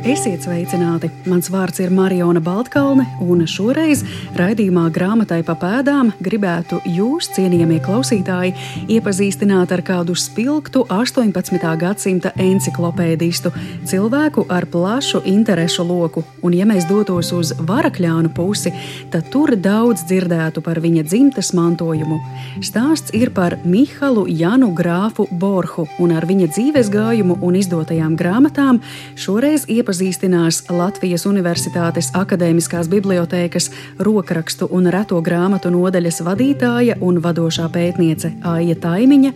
Esiet sveicināti! Mans vārds ir Mariona Baltkalne, un šoreiz raidījumā grāmatai pa pēdām gribētu jūs, cienījamie klausītāji, iepazīstināt ar kādu spilgtu 18. gadsimta enciklopēdistu, cilvēku ar plašu interešu loku. Un, ja mēs dotos uz varakļānu pusi, tad tur daudz dzirdētu par viņa dzimtes mantojumu. Stāsts ir par Mihalu Janu Grāfu Borhu, un ar viņa dzīves gājumu un izdotajām grāmatām šoreiz iepazīstināt iepazīstinās Latvijas Universitātes Akademiskās bibliotēkas rokrakstu un reto grāmatu nodaļas vadītāja un vadošā pētniece Aija Taimiņa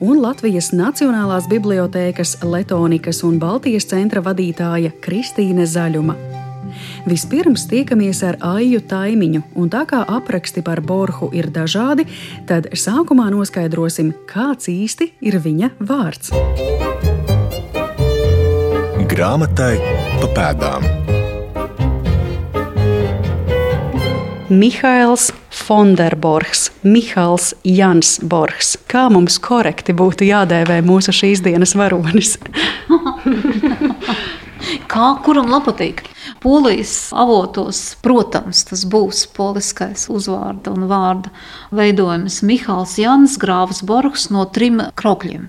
un Latvijas Nacionālās bibliotēkas Letonikas un Baltijas centra vadītāja Kristīne Zaļuma. Vispirms tiekamies ar Aiju Taimiņu, un tā kā apraksti par Borhu ir dažādi, tad sākumā noskaidrosim, kāds īsti ir viņa vārds. Grāmatai pa pēdām. Mihails Fonderborgs, Mihāls Jans Borgs. Kā mums korekti būtu jādēvē mūsu šīs dienas varonis? Kā kuram patīk? Polijas avotos, protams, tas būs poliskais uzvārda un vārda veidojums Mihāls Jans Grāvs Borgs no trim krokļiem.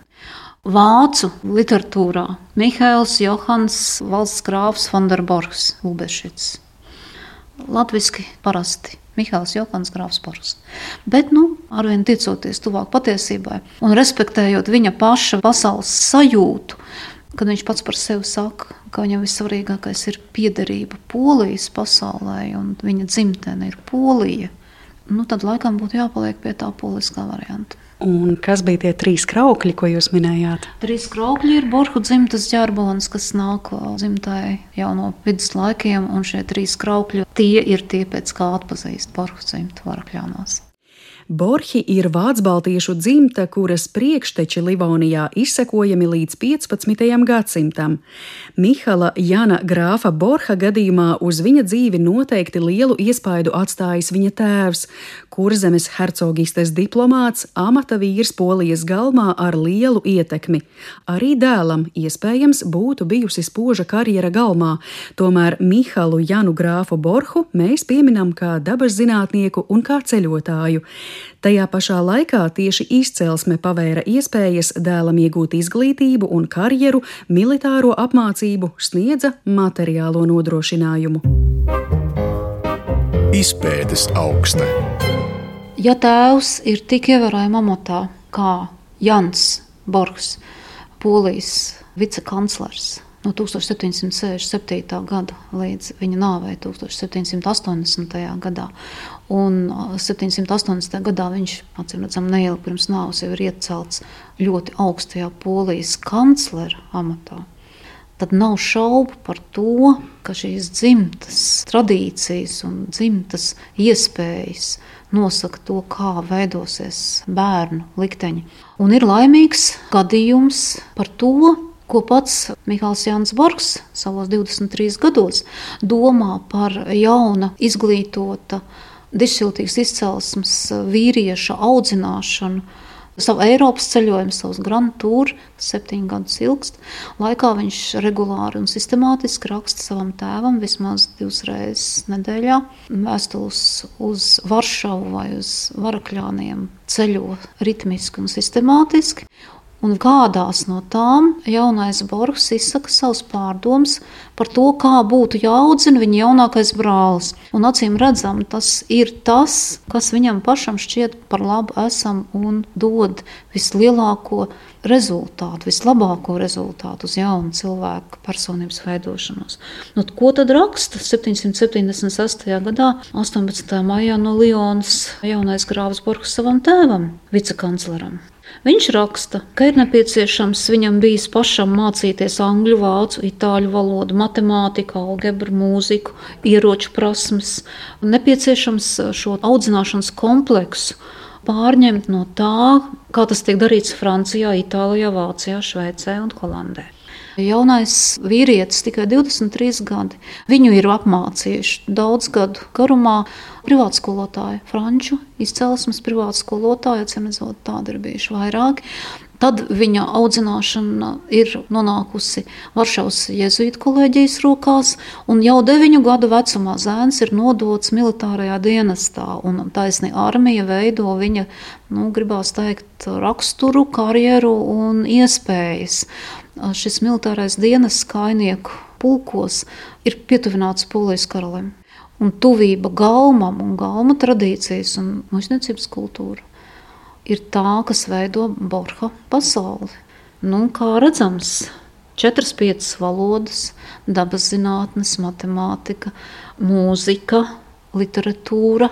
Vācu literatūrā Mihails Johans Valsts grāfs Vanderborgs Ubešits. Latviski parasti Mihails Johans Grāfs Borgs. Bet, nu, arvien ticoties tuvāk patiesībai un respektējot viņa paša pasaules sajūtu, kad viņš pats par sevi saka, ka viņam vissvarīgākais ir piederība Polijas pasaulē un viņa dzimtene ir Polija, nu, tad laikam būtu jāpaliek pie tā poliskā varianta. Un kas bija tie trīs kraukļi, ko jūs minējāt? Trīs kraukļi ir Borhu dzimtas ģerbons, kas nāk dzimtai jau no viduslaikiem, un šie trīs kraukļi tie ir tie, pēc kā atpazīst Borhu dzimtu varakļānās. Borhi ir vācu dzimta, kuras priekšteči Livonijā izsekojami līdz 15. gadsimtam. Mihala Jana Grāfa Borha gadījumā uz viņa dzīvi noteikti lielu iespaidu atstājis viņa tēvs, kurzemes hercogistes diplomāts, amata vīrs Polijas galmā ar lielu ietekmi. Arī dēlam iespējams būtu bijusi spoža karjera galmā, tomēr Mihalu Janu Grāfu Borhu mēs pieminam kā dabas zinātnieku un kā ceļotāju. Tajā pašā laikā tieši izcelsme pavēra iespējas dēlam iegūt izglītību un karjeru, militāro apmācību, sniedza materiālo nodrošinājumu. Izpētes augsta. Ja tēvs ir tik ievērojama amatā kā Jans Borgs, Polijas vicekanclers, no 1767. gada līdz viņa nāvei 1780. gadā. Un 780. gadā viņš, acīm redzam, neilgi pirms nāves jau ir iecelts ļoti augstajā polijas kanclera amatā. Tad nav šaubu par to, ka šīs dzimtas tradīcijas un dzimtas iespējas nosaka to, kā veidosies bērnu likteņi. Un ir laimīgs gadījums par to, ko pats Mihāls Jānis Borgs savos 23 gados domā par jauna, izglītota, dišiltīgas izcelsmes vīrieša audzināšanu. Savu Eiropas ceļojumu, savus Grand Tour, kas septiņus gadus ilgst. Laikā viņš regulāri un sistemātiski raksta savam tēvam vismaz divas reizes nedēļā vēstules uz Varšavu vai uz Varakļāniem ceļo ritmiski un sistemātiski. Un kādās no tām jaunais Borgs izsaka savus pārdomus par to, kā būtu jāaudzina viņa jaunākais brālis. Un acīm redzam, tas ir tas, kas viņam pašam šķiet par labu esam un dod vislielāko rezultātu, vislabāko rezultātu uz jaunu cilvēku personības veidošanos. Nu, ko tad raksta 776. gadā, 18. maijā no Lionas jaunais grāvs Borgs savam tēvam, vicekancleram? Viņš raksta, ka ir nepieciešams viņam bijis pašam mācīties angļu, vācu, itāļu valodu, matemātiku, algebru, mūziku, ieroču prasmes, nepieciešams šo audzināšanas kompleksu pārņemt no tā, kā tas tiek darīts Francijā, Itālijā, Vācijā, Šveicē un Holandē. Jaunais vīrietis, tikai 23 gadi. Viņu ir apmācījuši daudz gadu garumā privātskolotāji, franču izcelsmes privātskolotāji, atcīm redzot, tādi ir bijuši vairāki. Tad viņa audzināšana ir nonākusi Varšavas jēzuītu kolēģijas rokās, un jau deviņu gadu vecumā zēns ir nodots militārajā dienestā. Taisni armija veido viņa, nu, gribās teikt, raksturu, karjeru un iespējas. Šis militārais dienests kainieku pulkos ir pietuvināts Polijas karalim. Un tuvība galmam un galma tradīcijas un mužniecības kultūra ir tā, kas veido Borha pasauli. Nu, kā redzams, četras, piecas valodas, dabas zinātnes, matemātika, mūzika, literatūra,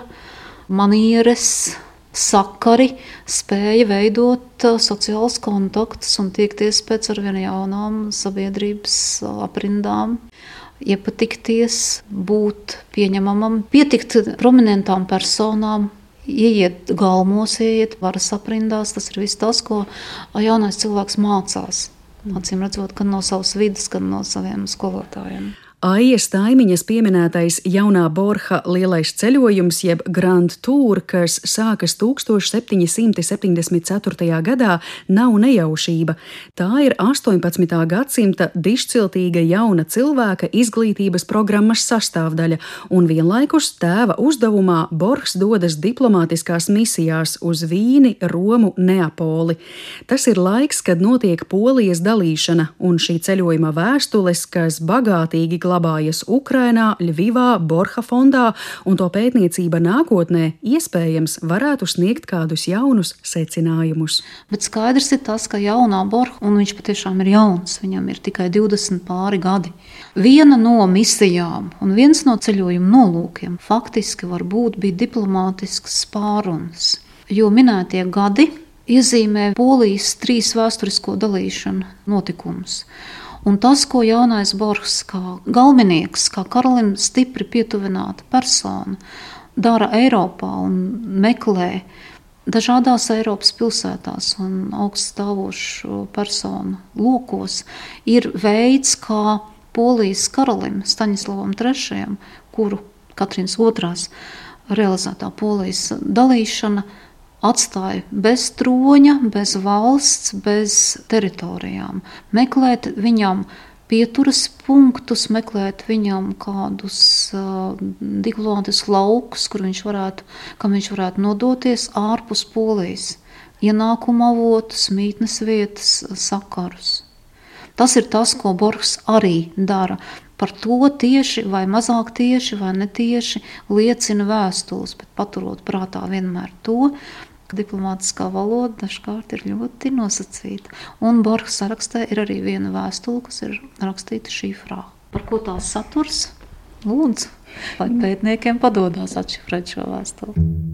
manieres, sakari spēja veidot uh, sociālus kontaktus un tiekties pēc arvien jaunām sabiedrības aprindām, iepatikties, būt pieņemamam, pietikt prominentām personām, ieiet galmos, ieiet varas aprindās. Tas ir viss tas, ko jaunais cilvēks mācās. Acīm redzot, gan no savas vidas, gan no saviem skolotājiem. Aijas Taimiņas pieminētais jaunā Borha lielais ceļojums, jeb Grand Tour, kas sākas 1774. gadā, nav nejaušība. Tā ir 18. gadsimta dišciltīga jauna cilvēka izglītības programmas sastāvdaļa, un vienlaikus tēva uzdevumā Borhs dodas diplomātiskās misijās uz Vīni, Romu, Neapoli. Tas ir laiks, kad notiek polijas dalīšana, un šī ceļojuma vēstules, kas bagātīgi glabājas Ukrainā, Ļvivā, Borha fondā, un to pētniecība nākotnē iespējams varētu sniegt kādus jaunus secinājumus. Bet skaidrs ir tas, ka jaunā Borha, un viņš patiešām ir jauns, viņam ir tikai 20 pāri gadi. Viena no misijām un viens no ceļojuma nolūkiem faktiski varbūt bija diplomātisks pārunas, jo minētie gadi iezīmē Polijas trīs vēsturisko dalīšanu notikumus. Un tas, ko jaunais Borgs, kā galvenieks, kā karalim stipri pietuvināta persona, dara Eiropā un meklē dažādās Eiropas pilsētās un augststāvošu personu lokos, ir veids, kā Polijas karalim Staņislavam III, kuru Katrīnas II realizētā Polijas dalīšana atstāja bez troņa, bez valsts, bez teritorijām. Meklēt viņam pieturas punktus, meklēt viņam kādus uh, diplomātiskus laukus, kur viņš varētu, kam viņš varētu nodoties ārpus polijas, ienākuma avotus, mītnes vietas, sakarus. Tas ir tas, ko Borgs arī dara. Par to tieši vai mazāk tieši vai netieši liecina vēstules, bet paturot prātā vienmēr to, Diplomātiskā valoda dažkārt ir ļoti nosacīta. Un Borga sarakstā ir arī viena vēstule, kas ir rakstīta šifrā. Par ko tās saturs? Lūdzu, lai pētniekiem padodas atšifrēt šo vēstuli.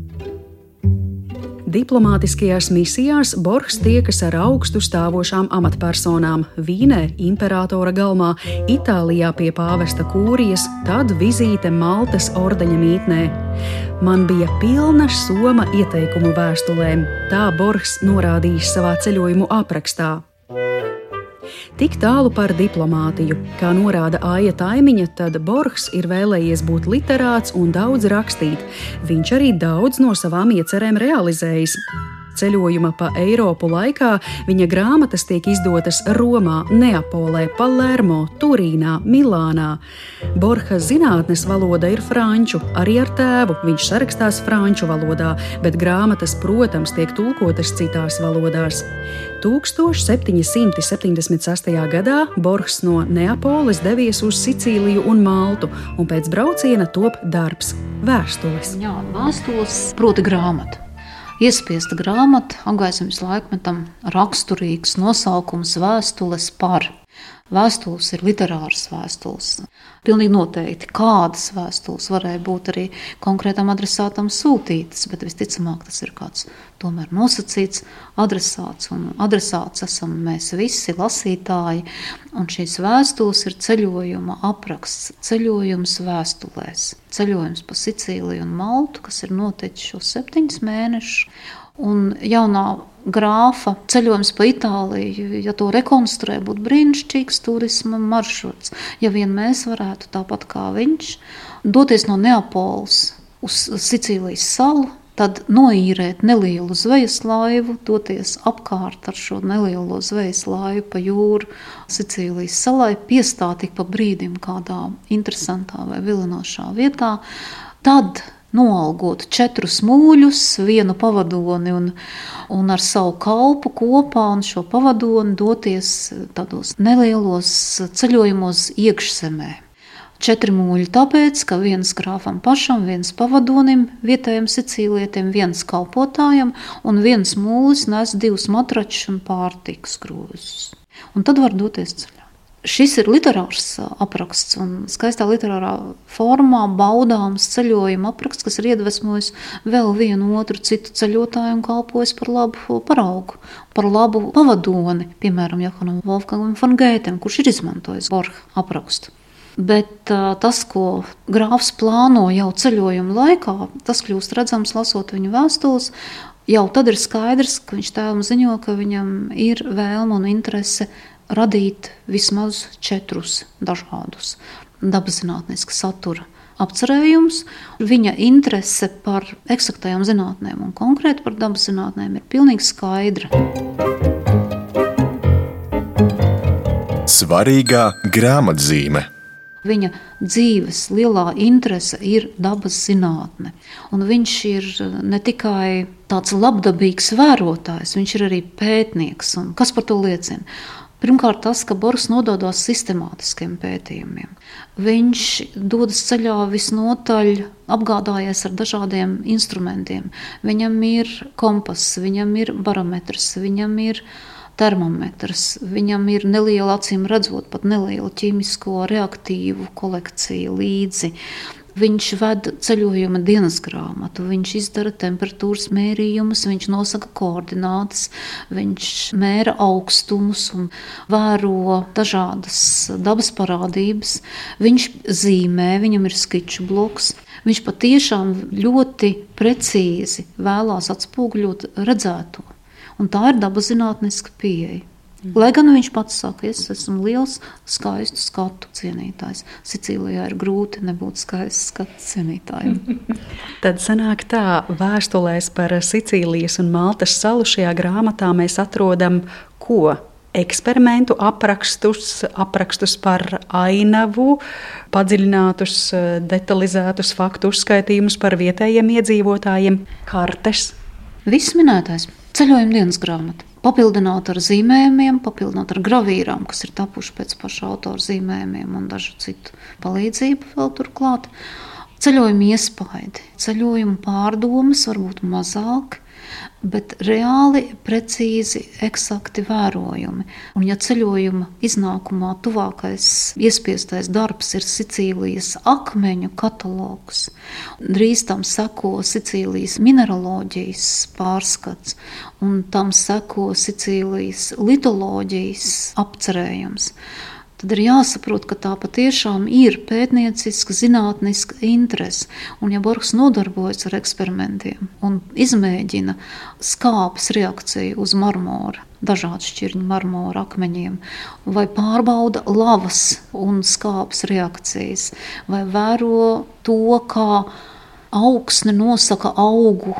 Diplomātiskajās misijās Borgs tiekas ar augstu stāvošām amatpersonām - Vīnē, imperatora galmā, Itālijā pie pāvesta kūrijas, tad vizīte Maltas ordeņa mītnē. Man bija pilna soma ieteikumu vēstulēm, tā Borgs norādījis savā ceļojumu aprakstā. Tik tālu par diplomātiju. Kā norāda Aija Taimiņa, tad Borgs ir vēlējies būt literāts un daudz rakstīt. Viņš arī daudz no savām iecerēm realizējis. Ceļojuma pa Eiropu laikā viņa grāmatas tiek izdotas Romā, Neapolē, Palermo, Turīnā, Milānā. Borha zinātnes valoda ir franču, arī ar tēvu viņš sarakstās franču valodā, bet grāmatas, protams, tiek tulkotas citās valodās. 1776. gadā Borgs no Neapoles devies uz Sicīliju un Maltu, un pēc brauciena top darbs - vēstules. Jā, vēstules, proti, grāmata. Iespiesta grāmata, apgaismības laikmetam raksturīgs nosaukums vēstules par. Vēstules ir literāras vēstules. Pilnīgi noteikti kādas vēstules varēja būt arī konkrētam adresātam sūtītas, bet visticamāk tas ir kāds tomēr nosacīts adresāts. Un adresāts esam mēs visi lasītāji, un šīs vēstules ir ceļojuma apraksts, ceļojums vēstulēs. Ceļojums pa Sicīliju un Maltu, kas ir noticis šos septiņus mēnešus. Un jaunā grāfa ceļojums pa Itāliju, ja to rekonstruē, būtu brīnišķīgs turisma maršruts. Ja vien mēs varētu tāpat kā viņš doties no Neapoles uz Sicīlijas salu, tad noīrēt nelielu zvejas laivu, doties apkārt ar šo nelielo zvejas laivu pa jūru Sicīlijas salai, piestāt ik pa brīdim kādā interesantā vai vilinošā vietā, tad noalgot četrus mūļus, vienu pavadoni un, un ar savu kalpu kopā un šo pavadoni doties tādos nelielos ceļojumos iekšzemē. Četri mūļi tāpēc, ka viens grāfam pašam, viens pavadonim, vietējiem sicīlietiem, viens kalpotājam un viens mūlis nes divus matračus un pārtikas krūzus. Un tad var doties ceļā. Šis ir literārs apraksts un skaistā literārā formā baudāms ceļojuma apraksts, kas ir iedvesmojis vēl vienu otru citu ceļotāju un kalpojis par labu paraugu, par labu pavadoni, piemēram, Johanam Wolfgangam von Gētem, kurš ir izmantojis Borha aprakstu. Bet uh, tas, ko grāfs plāno jau ceļojuma laikā, tas kļūst redzams lasot viņa vēstules. Jau tad ir skaidrs, ka viņš tēvam ziņo, ka viņam ir vēlme un interese radīt vismaz četrus dažādus dabaszinātniska satura apcerējumus. Viņa interese par eksaktām zinātnēm un konkrēti par dabas zinātnēm ir pilnīgi skaidra. Svarīgā grāmatzīme. Viņa dzīves lielā interese ir dabas zinātne. Un viņš ir ne tikai tāds labdabīgs vērotājs, viņš ir arī pētnieks. Un kas par to liecina? Pirmkārt, tas, ka Boris nododas sistemātiskiem pētījumiem. Viņš dodas ceļā visnotaļ apgādājies ar dažādiem instrumentiem. Viņam ir kompass, viņam ir barometrs, viņam ir termometrs, viņam ir neliela acīm redzot, pat neliela ķīmisko reaktīvu kolekcija līdzi. Viņš ved ceļojuma dienas grāmatu, viņš izdara temperatūras mērījumus, viņš nosaka koordinātas, viņš mēra augstumus un vēro dažādas dabas parādības. Viņš zīmē, viņam ir skiču bloks. Viņš patiešām ļoti precīzi vēlās atspoguļot redzēto. Un tā ir dabaszinātniska pieeja. Lai gan viņš pats saka, es esmu liels, skaistu skatu cienītājs. Sicīlijā ir grūti nebūt skaists skatu cienītājiem. Tad sanāk tā, vēstulēs par Sicīlijas un Maltas salu šajā grāmatā mēs atrodam ko? eksperimentu aprakstus, aprakstus par ainavu, padziļinātus, detalizētus faktu uzskaitījumus par vietējiem iedzīvotājiem, kartes. Viss minētais ceļojuma dienas grāmata papildināta ar zīmējumiem, papildināta ar gravīrām, kas ir tapuši pēc paša autora zīmējumiem un dažu citu palīdzību vēl turklāt. Ceļojuma iespaidi, ceļojuma pārdomas varbūt mazāk, bet reāli, precīzi, eksakti vērojumi. Un, ja ceļojuma iznākumā tuvākais iespiestais darbs ir Sicīlijas akmeņu katalogs, drīz tam seko Sicīlijas mineraloģijas pārskats, un tam seko Sicīlijas litoloģijas apcerējums tad ir jāsaprot, ka tā patiešām ir pētnieciska, zinātniska interese. Un, ja Borgs nodarbojas ar eksperimentiem un izmēģina skāpes reakciju uz marmora, dažādu šķirņu marmora akmeņiem, vai pārbauda lavas un skāpes reakcijas, vai vēro to, kā augsne nosaka augu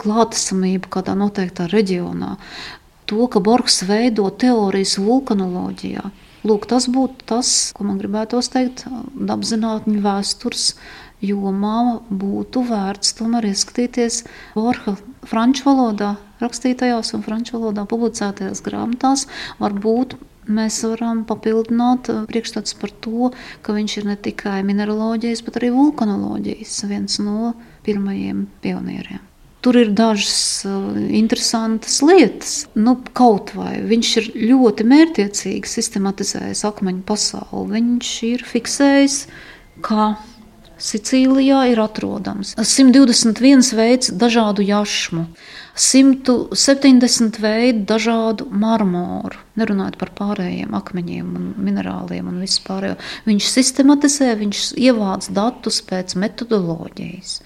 klātesamību kādā noteiktā reģionā. To, ka Borgs veido teorijas vulkanoloģijā, Lūk, tas būtu tas, ko man gribētos teikt, dabzinātņu vēstures jomā būtu vērts tomēr ieskatīties Borha franču valodā rakstītajās un franču valodā publicētajās grāmatās. Varbūt mēs varam papildināt priekšstats par to, ka viņš ir ne tikai mineraloģijas, bet arī vulkanoloģijas viens no pirmajiem pionieriem. Tur ir dažas interesantas lietas. Nu, kaut vai viņš ir ļoti mērķiecīgi sistematizējis akmeņu pasauli. Viņš ir fiksējis, ka Sicīlijā ir atrodams 121 veids dažādu jašmu, 170 veidu dažādu marmoru. Nerunājot par pārējiem akmeņiem, un minerāliem un vispār. Viņš sistematizē, viņš ievāc datus pēc metodoloģijas.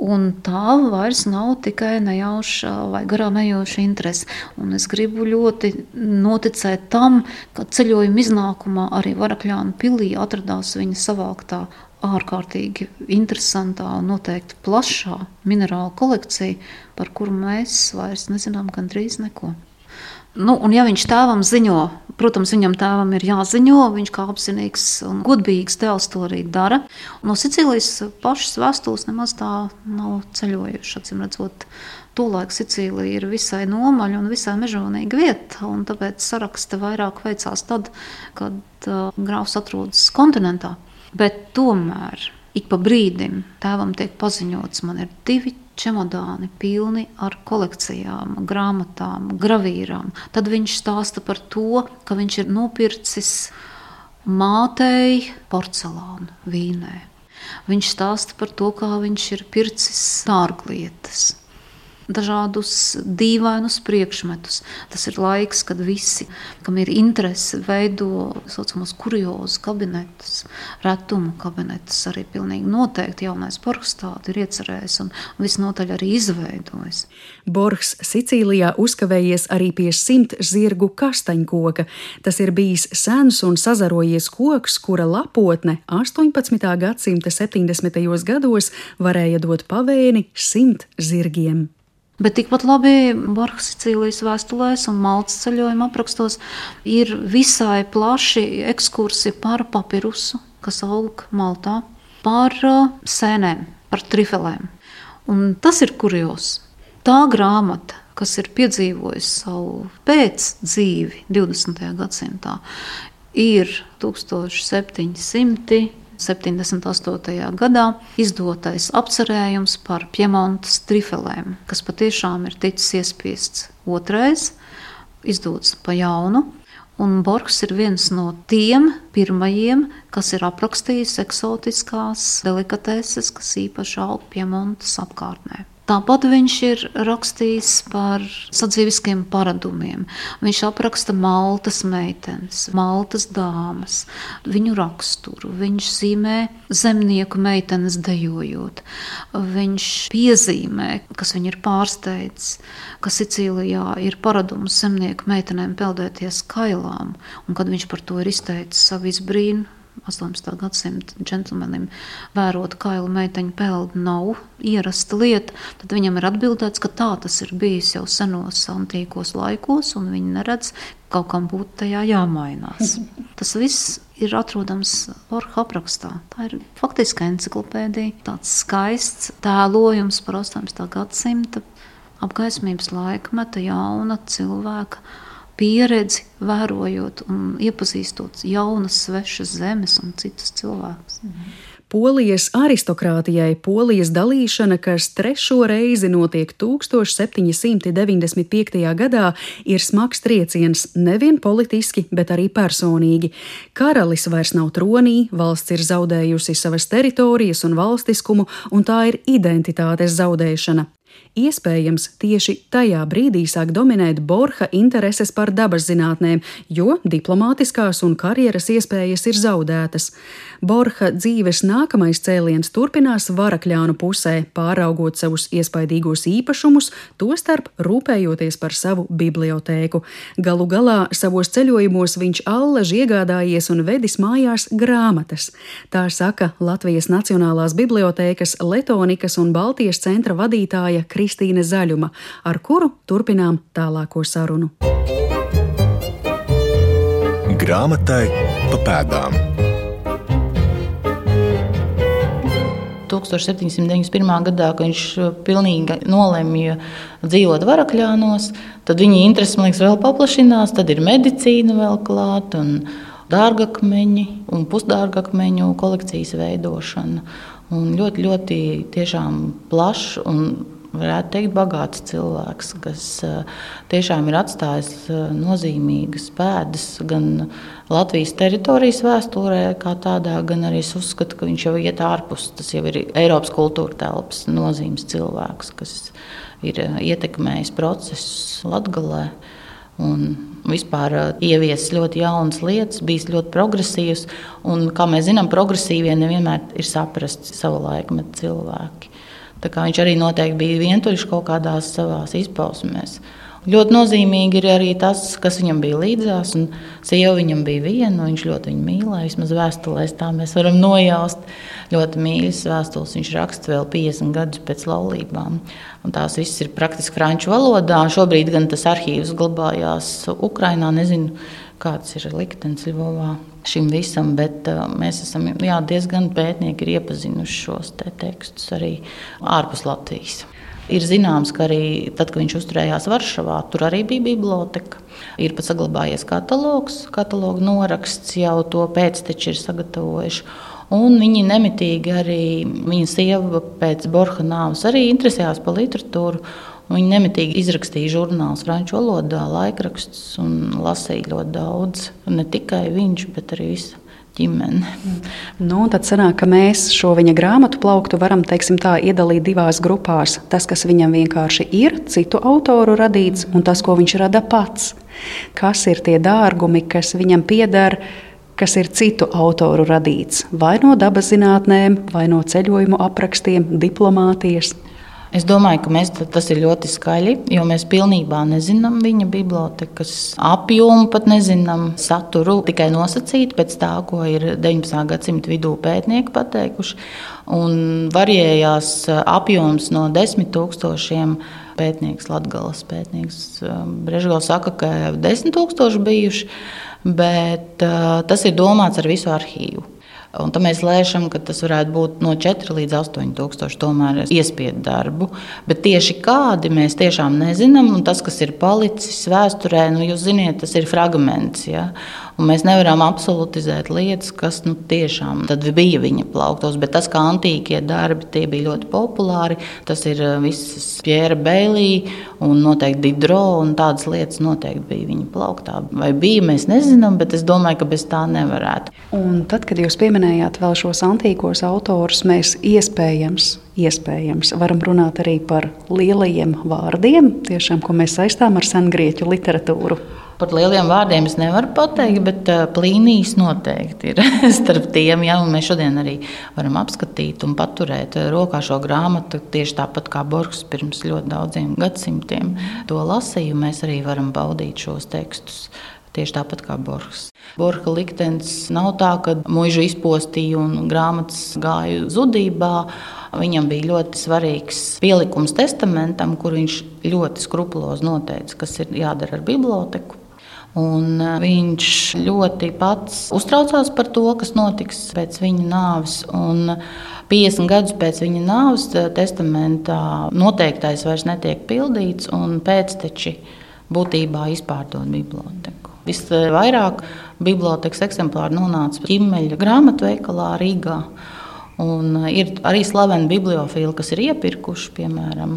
Un tā vairs nav tikai nejauša vai garām ejoša interese. Un es gribu ļoti noticēt tam, ka ceļojuma iznākumā arī Varakļānu pilī atradās viņa savāktā ārkārtīgi interesantā un noteikti plašā minerālu kolekcija, par kuru mēs vairs nezinām gandrīz neko. Nu, un, ja viņš tēvam ziņo, protams, viņam tēvam ir jāziņo, viņš kā apzinīgs un godīgs dēls to arī dara. No Sicīlijas pašas vēstules nemaz tā nav ceļojuši. Acīm redzot, tolaik Sicīlija ir visai nomaļa un visai mežonīga vieta, un tāpēc saraksta vairāk veicās tad, kad uh, grāfs atrodas kontinentā. Bet tomēr ik pa brīdim tēvam tiek paziņots, man ir divi čemodāni pilni ar kolekcijām, grāmatām, gravīrām. Tad viņš stāsta par to, ka viņš ir nopircis mātei porcelānu vīnē. Viņš stāsta par to, kā viņš ir pircis dārglietas, dažādus dīvainus priekšmetus. Tas ir laiks, kad visi, kam ir interese, veido tā saucamos kuriozus kabinetus, retumu kabinetus. Arī pilnīgi noteikti jaunais Borgs tādu ir iecerējis un visnotaļ arī izveidojis. Borgs Sicīlijā uzkavējies arī pie simt zirgu kastaņkoka. Tas ir bijis sens un sazarojies koks, kura lapotne 18. gadsimta 70. gados varēja dot pavēni simt zirgiem. Bet tikpat labi Borgas Sicīlijas vēstulēs un Maltas ceļojuma aprakstos ir visai plaši ekskursi par papirusu, kas aug Maltā, par uh, sēnēm, par trifelēm. Un tas ir kurios. Tā grāmata, kas ir piedzīvojusi savu pēcdzīvi 20. gadsimtā, ir 1700. 78. gadā izdotais apcerējums par Piemontas trifelēm, kas patiešām ir ticis iespiests otrais, izdots pa jaunu. Un Borgs ir viens no tiem pirmajiem, kas ir aprakstījis eksotiskās delikateses, kas īpaši aug Piemontas apkārtnē. Tāpat viņš ir rakstījis par sadzīviskiem paradumiem. Viņš apraksta maltas meitenes, maltas dāmas, viņu raksturu. Viņš zīmē zemnieku meitenes dejojot. Viņš piezīmē, kas viņu ir pārsteidzis, ka Sicīlijā ir paradums zemnieku meitenēm peldēties kailām, un kad viņš par to ir izteicis savu izbrīnu 18. gadsimta džentlmenim vērot kailu meiteņu peldi nav ierasta lieta, tad viņam ir atbildēts, ka tā tas ir bijis jau senos antīkos laikos, un viņi neredz, kaut kam būtu tajā jāmainās. Tas viss ir atrodams Borja aprakstā. Tā ir faktiski encyklopēdija, tāds skaists tēlojums par 18. gadsimta apgaismības laikmeta jauna cilvēka pieredzi, vērojot un iepazīstot jaunas, svešas zemes un citus cilvēkus. Mhm. Polijas aristokrātijai polijas dalīšana, kas trešo reizi notiek 1795. gadā, ir smags trieciens nevien politiski, bet arī personīgi. Karalis vairs nav tronī, valsts ir zaudējusi savas teritorijas un valstiskumu, un tā ir identitātes zaudēšana. Iespējams, tieši tajā brīdī sāk dominēt Borha intereses par dabas zinātnēm, jo diplomātiskās un karjeras iespējas ir zaudētas. Borha dzīves nākamais cēliens turpinās varakļānu pusē, pāraugot savus iespaidīgos īpašumus, tostarp rūpējoties par savu bibliotēku. Galu galā savos ceļojumos viņš allaž iegādājies un vedis mājās grāmatas. Tā saka Latvijas Nacionālās bibliotēkas Letonikas un Baltijas centra vadītāja Kristīne Zaļuma, ar kuru turpinām tālāko sarunu. Grāmatai pa pēdām. 1791. gadā, kad viņš pilnīgi nolēma dzīvot varakļānos, tad viņa interesi liekas, vēl paplašinās. Tad ir medicīna vēl klāta un dārgakmeņi un pusdārgakmeņu kolekcijas veidošana. Un ļoti, ļoti plašs un varētu teikt, bagāts cilvēks, kas tiešām ir atstājis nozīmīgas pēdas gan Latvijas teritorijas vēsturē, kā tādā, gan arī es uzskatu, ka viņš jau iet ārpus. Tas jau ir Eiropas kultūra telpas nozīmes cilvēks, kas ir ietekmējis procesus Latvijā. Un vispār ieviesis ļoti jaunas lietas, bijis ļoti progresīvs. Un, kā mēs zinām, progresīvie nevienmēr ir saprasti savu laikmetu cilvēki. Viņš arī noteikti bija vientuļš kaut kādās savās izpausmēs. Ļoti nozīmīgi ir arī tas, kas viņam bija līdzās. Sieva viņam bija viena, viņš ļoti viņu mīlēja. Vismaz vēstulēs tā mēs varam nojaust. Ļoti mīļas vēstules viņš raksta vēl 50 gadus pēc laulībām. Un tās visas ir praktiski franču valodā. Šobrīd gan tas arhīvs glabājās Ukrajinā. Nezinu, kāds ir liktenis Ļuvovā šim visam, bet uh, mēs esam jā, diezgan pētnieki iepazinuši šos te tekstus arī ārpus Latvijas. Ir zināms, ka arī tad, kad viņš uzturējās Varšavā, tur arī bija biblioteka. Ir pat saglabājies katalogs, kataloga noraksts, jau to pēcteči ir sagatavojuši. Un viņi nemitīgi arī, viņa sieva pēc Borha nāves arī interesējās par literatūru. Viņi nemitīgi izrakstīja žurnālus franču valodā, laikrakstus un lasīja ļoti daudz. Ne tikai viņš, bet arī visa ģimene. Nu, tad sanāk, ka mēs šo viņa grāmatu plauktu varam tā, iedalīt divās grupās. Tas, kas viņam vienkārši ir, citu autoru radīts, un tas, ko viņš rada pats. Kas ir tie dārgumi, kas viņam pieder? kas ir citu autoru radīts, vai no dabas zinātnēm, vai no ceļojumu aprakstiem, diplomātijas. Es domāju, ka mēs, tas ir ļoti skaļi, jo mēs pilnībā nezinām viņa bibliotekas apjomu, pat nezinām saturu, tikai nosacīt pēc tā, ko ir 19. gadsimta vidū pētnieki pateikuši. Un varējās apjoms no desmit tūkstošiem. Pētnieks, Latvijas pētnieks Brežģīls saka, ka jau desmit tūkstoši bijuši, bet uh, tas ir domāts ar visu arhīvu. Un tad mēs lēšam, ka tas varētu būt no 4 līdz 8 tūkstoši tomēr iespiedu darbu. Bet tieši kādi mēs tiešām nezinām, un tas, kas ir palicis vēsturē, nu, jūs zināt, tas ir fragments. Ja? Mēs nevaram absolutizēt lietas, kas nu, tiešām bija viņa plauktos. Bet tas, kā antīkie darbi, tie bija ļoti populāri. Tas ir eh, visas Pjēra Beilī un noteikti Didro. Un tādas lietas noteikti bija viņa plauktā. Vai bija, mēs nezinām, bet es domāju, ka bez tā nevarētu. Un tad, kad jūs pieminējāt vēl šos antīkos autorus, mēs iespējams iespējams. Varam runāt arī par lielajiem vārdiem, tiešām, ko mēs saistām ar sengrieķu literatūru. Par lieliem vārdiem es nevaru pateikt, bet plīnijas noteikti ir starp tiem. Ja, mēs šodien arī varam apskatīt un paturēt rokā šo grāmatu. Tieši tāpat kā Borgs pirms ļoti daudziem gadsimtiem to lasīja, mēs arī varam baudīt šos tekstus. Tieši tāpat kā Borgs. Borga liktenis nav tā, ka mūžu izpostīja un grāmatas gāja zudībā. Viņam bija ļoti svarīgs pielikums testamentam, kur viņš ļoti skrupulozi noteica, kas ir jādara ar biblioteku. Un viņš ļoti pats uztraucās par to, kas notiks pēc viņa nāves. Un 50 gadus pēc viņa nāves testamentā noteiktais vairs netiek pildīts, un pēcteči būtībā izpārdod biblioteku. Visvairāk bibliotekas eksemplāri nonāca ķīmeļa grāmatveikalā Rīgā. Un ir arī slaveni bibliofili, kas ir iepirkuši, piemēram,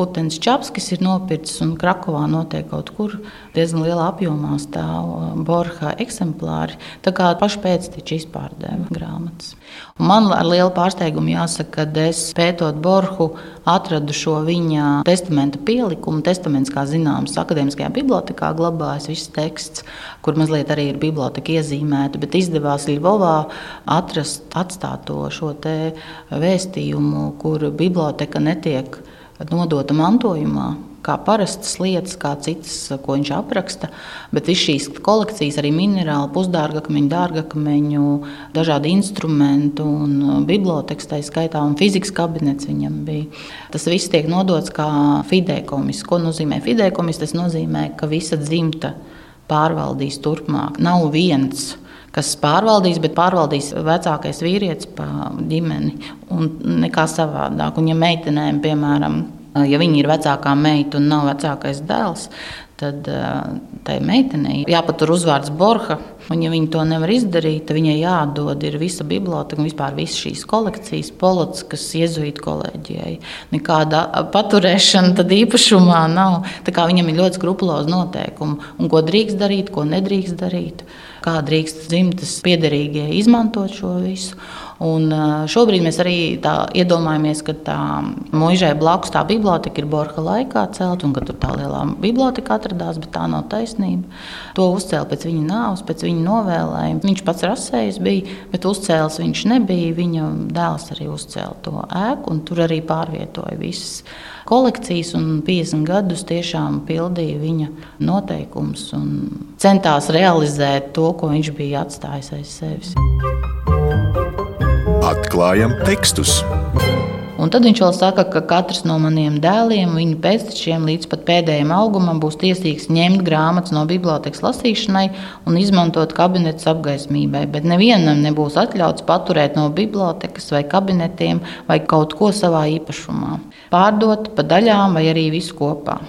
Hutens Čapskis ir nopircis un Krakovā noteikti kaut kur diezgan lielā apjomā stāv uh, Borha eksemplāri. Tā kā paši pēcteči izpārdeva grāmatas. Un man ar lielu pārsteigumu jāsaka, ka es pētot Borhu atradu šo viņa testamenta pielikumu. Testaments, kā zināms, akadēmiskajā bibliotekā glabājas viss teksts, kur mazliet arī ir biblioteka iezīmēta, bet izdevās Ļuvovā atrast atstāto šo vēstījumu, kur biblioteka netiek nodota mantojumā, kā parastas lietas, kā citas, ko viņš apraksta. Bet visas šīs kolekcijas, arī minerāli, pusdārgakmeņu, dārgakmeņu, dažādi instrumenti un uh, bibliotekas, tā skaitā, un fizikas kabinets viņam bija. Tas viss tiek nodots kā fidekomis. Ko nozīmē fidekomis? Tas nozīmē, ka visa dzimta pārvaldīs turpmāk. Nav viens kas pārvaldīs, bet pārvaldīs vecākais vīrietis pa ģimeni un nekā savādāk. Un, ja meitenēm, piemēram, Ja viņa ir vecākā meita un nav vecākais dēls, tad tai meitenei jāpatur uzvārds Borha. Un, ja viņa to nevar izdarīt, tad viņai jādod visa biblioteka un vispār visas šīs kolekcijas Polockas iezuītu kolēģijai. Nekāda paturēšana tad īpašumā nav. Tā kā viņam ir ļoti skrupulozi noteikumi, un ko drīkst darīt, ko nedrīkst darīt, kā drīkst dzimtas piederīgie izmantot šo visu. Un šobrīd mēs arī iedomājamies, ka tā mūžai blakus tā biblioteka ir Borha laikā celta, un ka tur tā lielā biblioteka atradās, bet tā nav taisnība. To uzcēla pēc viņa nāves, pēc viņa novēlējuma. Viņš pats rasējis bija, bet uzcēlis viņš nebija. Viņa dēls arī uzcēla to ēku, un tur arī pārvietoja visas kolekcijas, un 50 gadus tiešām pildīja viņa noteikumus un centās realizēt to, ko viņš bija atstājis aiz sevis. Atklājam tekstus! Un tad viņš vēl saka, ka katrs no maniem dēliem, viņu pēctečiem līdz pat pēdējiem augumam, būs tiesīgs ņemt grāmatas no bibliotekas lasīšanai un izmantot kabinetes apgaismībai. Bet nevienam nebūs atļauts paturēt no bibliotekas vai kabinetiem vai kaut ko savā īpašumā. Pārdot pa daļām vai arī visu kopā.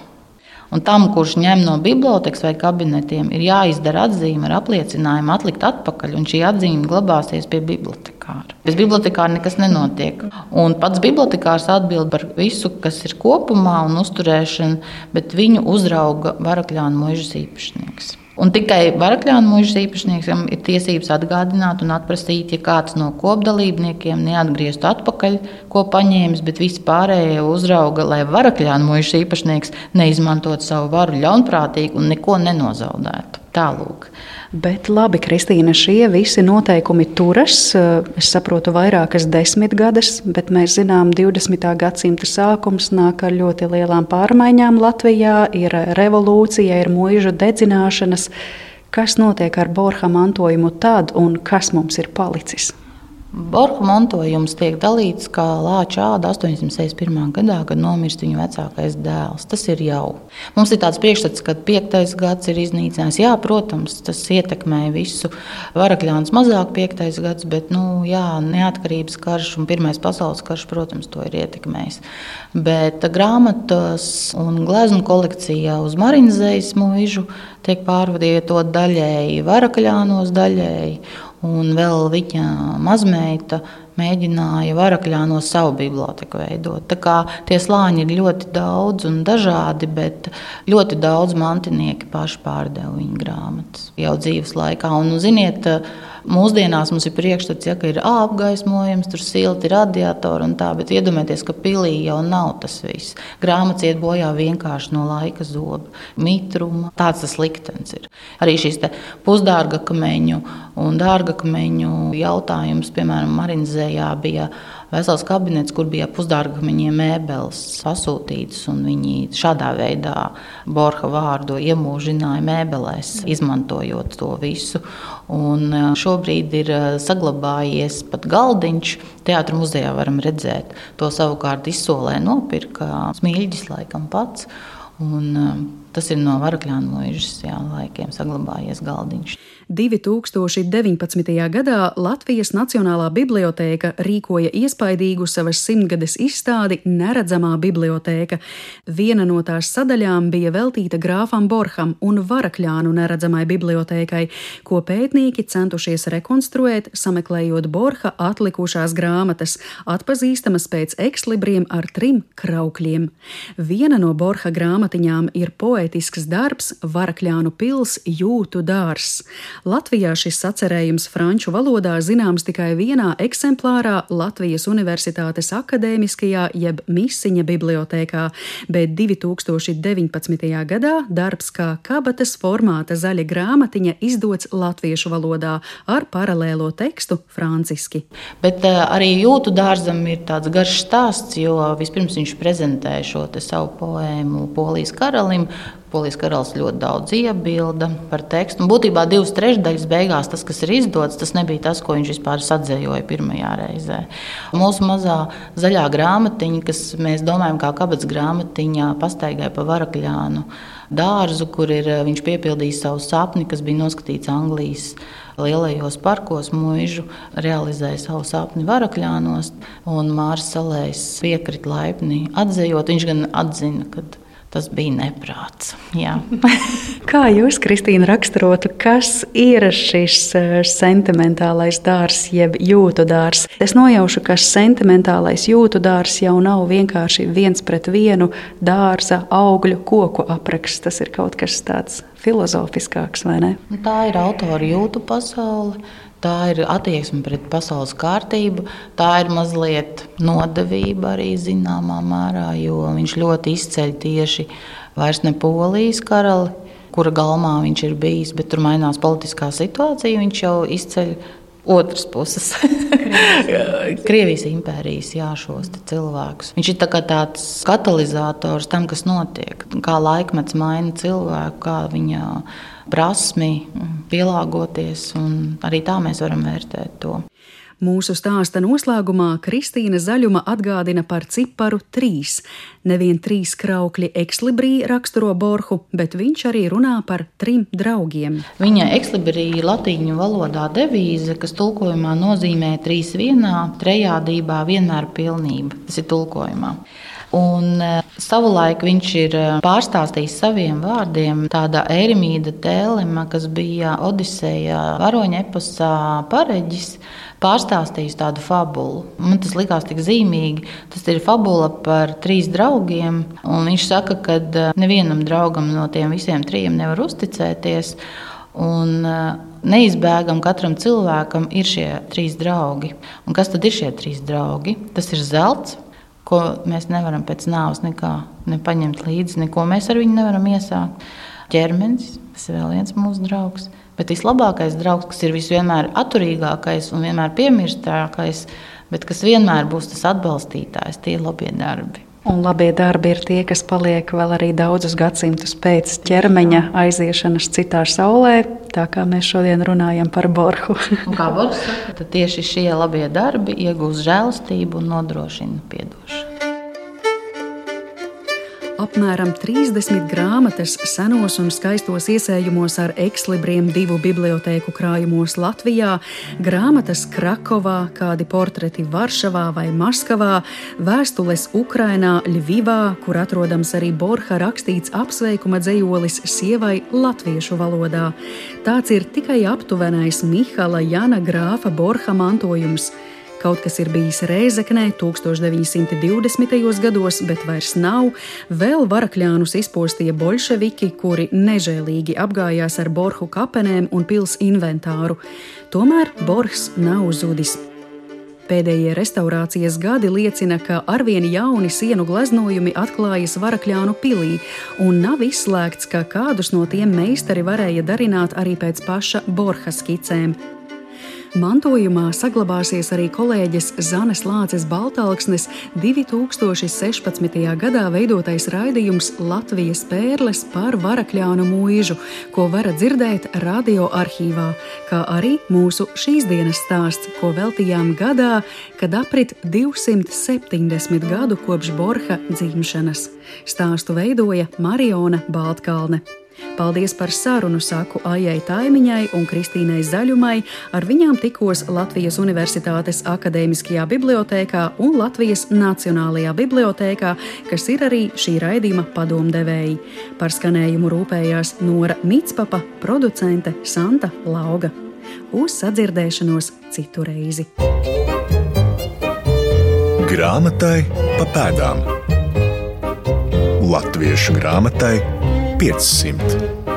Un tam, kurš ņem no bibliotekas vai kabinetiem, ir jāizdara atzīme ar apliecinājumu atlikt atpakaļ, un šī atzīme glabāsies pie bibliotekāra. Bez bibliotekāra nekas nenotiek. Un pats bibliotekārs atbild par visu, kas ir kopumā un uzturēšanu, bet viņu uzrauga Varakļāna mūžas īpašnieks. Un tikai Varakļāna mūža īpašniekam ir tiesības atgādināt un atprasīt, ja kāds no kopdalībniekiem neatgrieztu atpakaļ, ko paņēmis, bet visi pārējie uzrauga, lai Varakļāna mūža īpašnieks neizmantotu savu varu ļaunprātīgi un neko nenozaudētu. Tālūk. Bet labi, Kristīna, šie visi noteikumi turas. Es saprotu, vairākas desmitgades, bet mēs zinām, 20. gadsimta sākums nāk ar ļoti lielām pārmaiņām Latvijā. Ir revolūcija, ir mūža dedzināšanas. Kas notiek ar Borha mantojumu tad un kas mums ir palicis? Borka mantojums tiek dalīts kā lāča āda 861. gadā, kad nomirst viņa vecākais dēls. Tas ir jau. Mums ir tāds priekšstats, ka piektais gads ir iznīcinājis. Jā, protams, tas ietekmē visu. Varakļāns mazāk piektais gads, bet nu, jā, neatkarības karš un pirmais pasaules karš, protams, to ir ietekmējis. Bet grāmatas un gleznu kolekcijā uz Marinzejas mūžu tiek pārvadīta daļēji Varakļānos daļēji. Un vēl viņa mazmeita mēģināja varakļā no savu biblioteku veidot. Tā kā tie slāņi ir ļoti daudz un dažādi, bet ļoti daudz mantinieki paši pārdeva viņa grāmatas jau dzīves laikā. Un, ziniet, Mūsdienās mums ir priekšstats, ja, ka ir apgaismojums, tur silti radiatori un tā, bet iedomājieties, ka pilī jau nav tas viss. Grāmatas iet bojā vienkārši no laika zoba, mitruma. Tāds tas liktenis ir. Arī šīs pusdārga kameņu un dārga kameņu jautājums, piemēram, Marinzējā bija vesels kabinets, kur bija pusdārgamiņiem mēbeles pasūtītas, un viņi šādā veidā Borha vārdu iemūžināja mēbelēs, izmantojot to visu. Un e, šobrīd ir e, saglabājies pat galdiņš. Teātris muzejā varam redzēt. To savukārt izsolē nopirka Smilģis laikam pats. Un, e, tas ir no Varakļāna mūžas laikiem saglabājies galdiņš. 2019. gadā Latvijas Nacionālā bibliotēka rīkoja iespaidīgu savas simtgades izstādi Neredzamā bibliotēka. Viena no tās sadaļām bija veltīta grāfam Borham un Varakļānu neredzamai bibliotēkai, ko pētnieki centušies rekonstruēt, sameklējot Borha atlikušās grāmatas, atpazīstamas pēc ekslibriem ar trim kraukļiem. Viena no Borha grāmatiņām ir poetisks darbs Varakļānu pils jūtu dārs. Latvijā šis sacerējums franču valodā zināms tikai vienā eksemplārā Latvijas Universitātes akadēmiskajā jeb misiņa bibliotēkā, bet 2019. gadā darbs kā kabatas formāta zaļa grāmatiņa izdots latviešu valodā ar paralēlo tekstu franciski. Bet uh, arī jūtu dārzam ir tāds garš stāsts, jo vispirms viņš prezentēja šo savu poēmu Polijas karalim, Polijas karalis ļoti daudz iebilda par tekstu. Un būtībā divas trešdaļas beigās tas, kas ir izdots, tas nebija tas, ko viņš vispār atzējoja pirmajā reizē. Mūsu mazā zaļā grāmatiņa, kas mēs domājam, kā kabats grāmatiņā, pastaigāja pa varakļānu dārzu, kur ir, viņš piepildīja savu sapni, kas bija noskatīts Anglijas lielajos parkos mūžu, realizēja savu sapni varakļānos, un Mārs Salējs piekrita laipni atzējot. Viņš gan atzina, ka tas bija neprāts. Kā jūs, Kristīna, raksturotu, kas ir šis eh, sentimentālais dārzs, jeb jūtu dārzs? Es nojaušu, ka sentimentālais jūtu dārzs jau nav vienkārši viens pret vienu dārza augļu koku apraksts. Tas ir kaut kas tāds filozofiskāks, vai ne? Nu, tā ir autora jūtu pasaule. Tā ir attieksme pret pasaules kārtību, tā ir mazliet nodevība arī zināmā mērā, jo viņš ļoti izceļ tieši vairs ne polijas karali, kura galmā viņš ir bijis, bet tur mainās politiskā situācija. Viņš jau izceļ otras puses, Krievijas impērijas, jā, šos cilvēkus. Viņš ir tā tāds katalizators tam, kas notiek, kā laikmets maina cilvēku, kā viņa prasmi pielāgoties, un arī tā mēs varam vērtēt to. Mūsu stāsta noslēgumā Kristīna Zaļuma atgādina par ciparu trīs. Nevien trīs kraukļi ekslibri raksturo Borhu, bet viņš arī runā par trim draugiem. Viņa ekslibri ir latīņu valodā devīze, kas tulkojumā nozīmē trīs vienā, trejādībā vienmēr pilnība. Tas ir tulkojumā. Un e, savulaik viņš ir e, pārstāstījis saviem vārdiem tāda Erimīda Tēlema, kas bija Odiseja varoņa eposā pareģis pārstāstījis tādu fabulu. Man tas likās tik zīmīgi. Tas ir fabula par trīs draugiem. Viņš saka, ka eh, nevienam draugam no tiem visiem trim nevar uzticēties. Un eh, neizbēgam katram cilvēkam ir šie trīs draugi. Un kas tad ir šie trīs draugi? Tas ir zelts, ko mēs nevaram pēc nāves nekā nepaņemt līdzi, neko mēs ar viņu nevaram iesākt. Ķermenis, tas ir vēl viens mūsu draugs. Bet vislabākais draugs, kas ir visvienmēr atturīgākais un vienmēr piemirstākais, bet kas vienmēr būs tas atbalstītājs, tie ir labie darbi. Un labie darbi ir tie, kas paliek vēl arī daudzus gadsimtus pēc ķermeņa aiziešanas citā saulē, tā kā mēs šodien runājam par Borhu. kā Borgs saka, tieši šie labie darbi iegūst žēlastību un nodrošina piedošanu apmēram 30 grāmatas senos un skaistos iesējumos ar ekslibriem divu bibliotēku krājumos Latvijā, grāmatas Krakovā, kādi portreti Varšavā vai Maskavā, vēstules Ukrainā, Ļvivā, kur atrodams arī Borha rakstīts apsveikuma dzējolis sievai latviešu valodā. Tāds ir tikai aptuvenais Mihala Jana Grāfa Borha mantojums. Kaut kas ir bijis Rēzeknē 1920. gados, bet vairs nav. Vēl varakļānus izpostīja bolševiki, kuri nežēlīgi apgājās ar Borhu kapenēm un pils inventāru. Tomēr Borhs nav zudis. Pēdējie restaurācijas gadi liecina, ka arvien jauni sienu gleznojumi atklājas Varakļānu pilī, un nav izslēgts, ka kādus no tiem meistari varēja darināt arī pēc paša Borha skicēm. Mantojumā saglabāsies arī kolēģis Zanes Lāces Baltāksnes 2016. gadā veidotais raidījums Latvijas pērles par varakļānu mūžu, ko varat dzirdēt radioarkīvā, kā arī mūsu šīs dienas stāsts, ko veltījām gadā, kad aprit 270 gadu kopš Borha dzimšanas. Stāstu veidoja Mariona Baltkalne. Paldies par sarunu saku Aijai Taimiņai un Kristīnai Zaļumai. Ar viņām tikos Latvijas Universitātes Akademiskajā bibliotēkā un Latvijas Nacionālajā bibliotēkā, kas ir arī šī raidījuma padomdevēji. Par skanējumu rūpējās Nora Mitspapa, producente Santa Lauga. Uz sadzirdēšanos citu reizi! Grāmatai pa pēdām Latviešu grāmatai 500.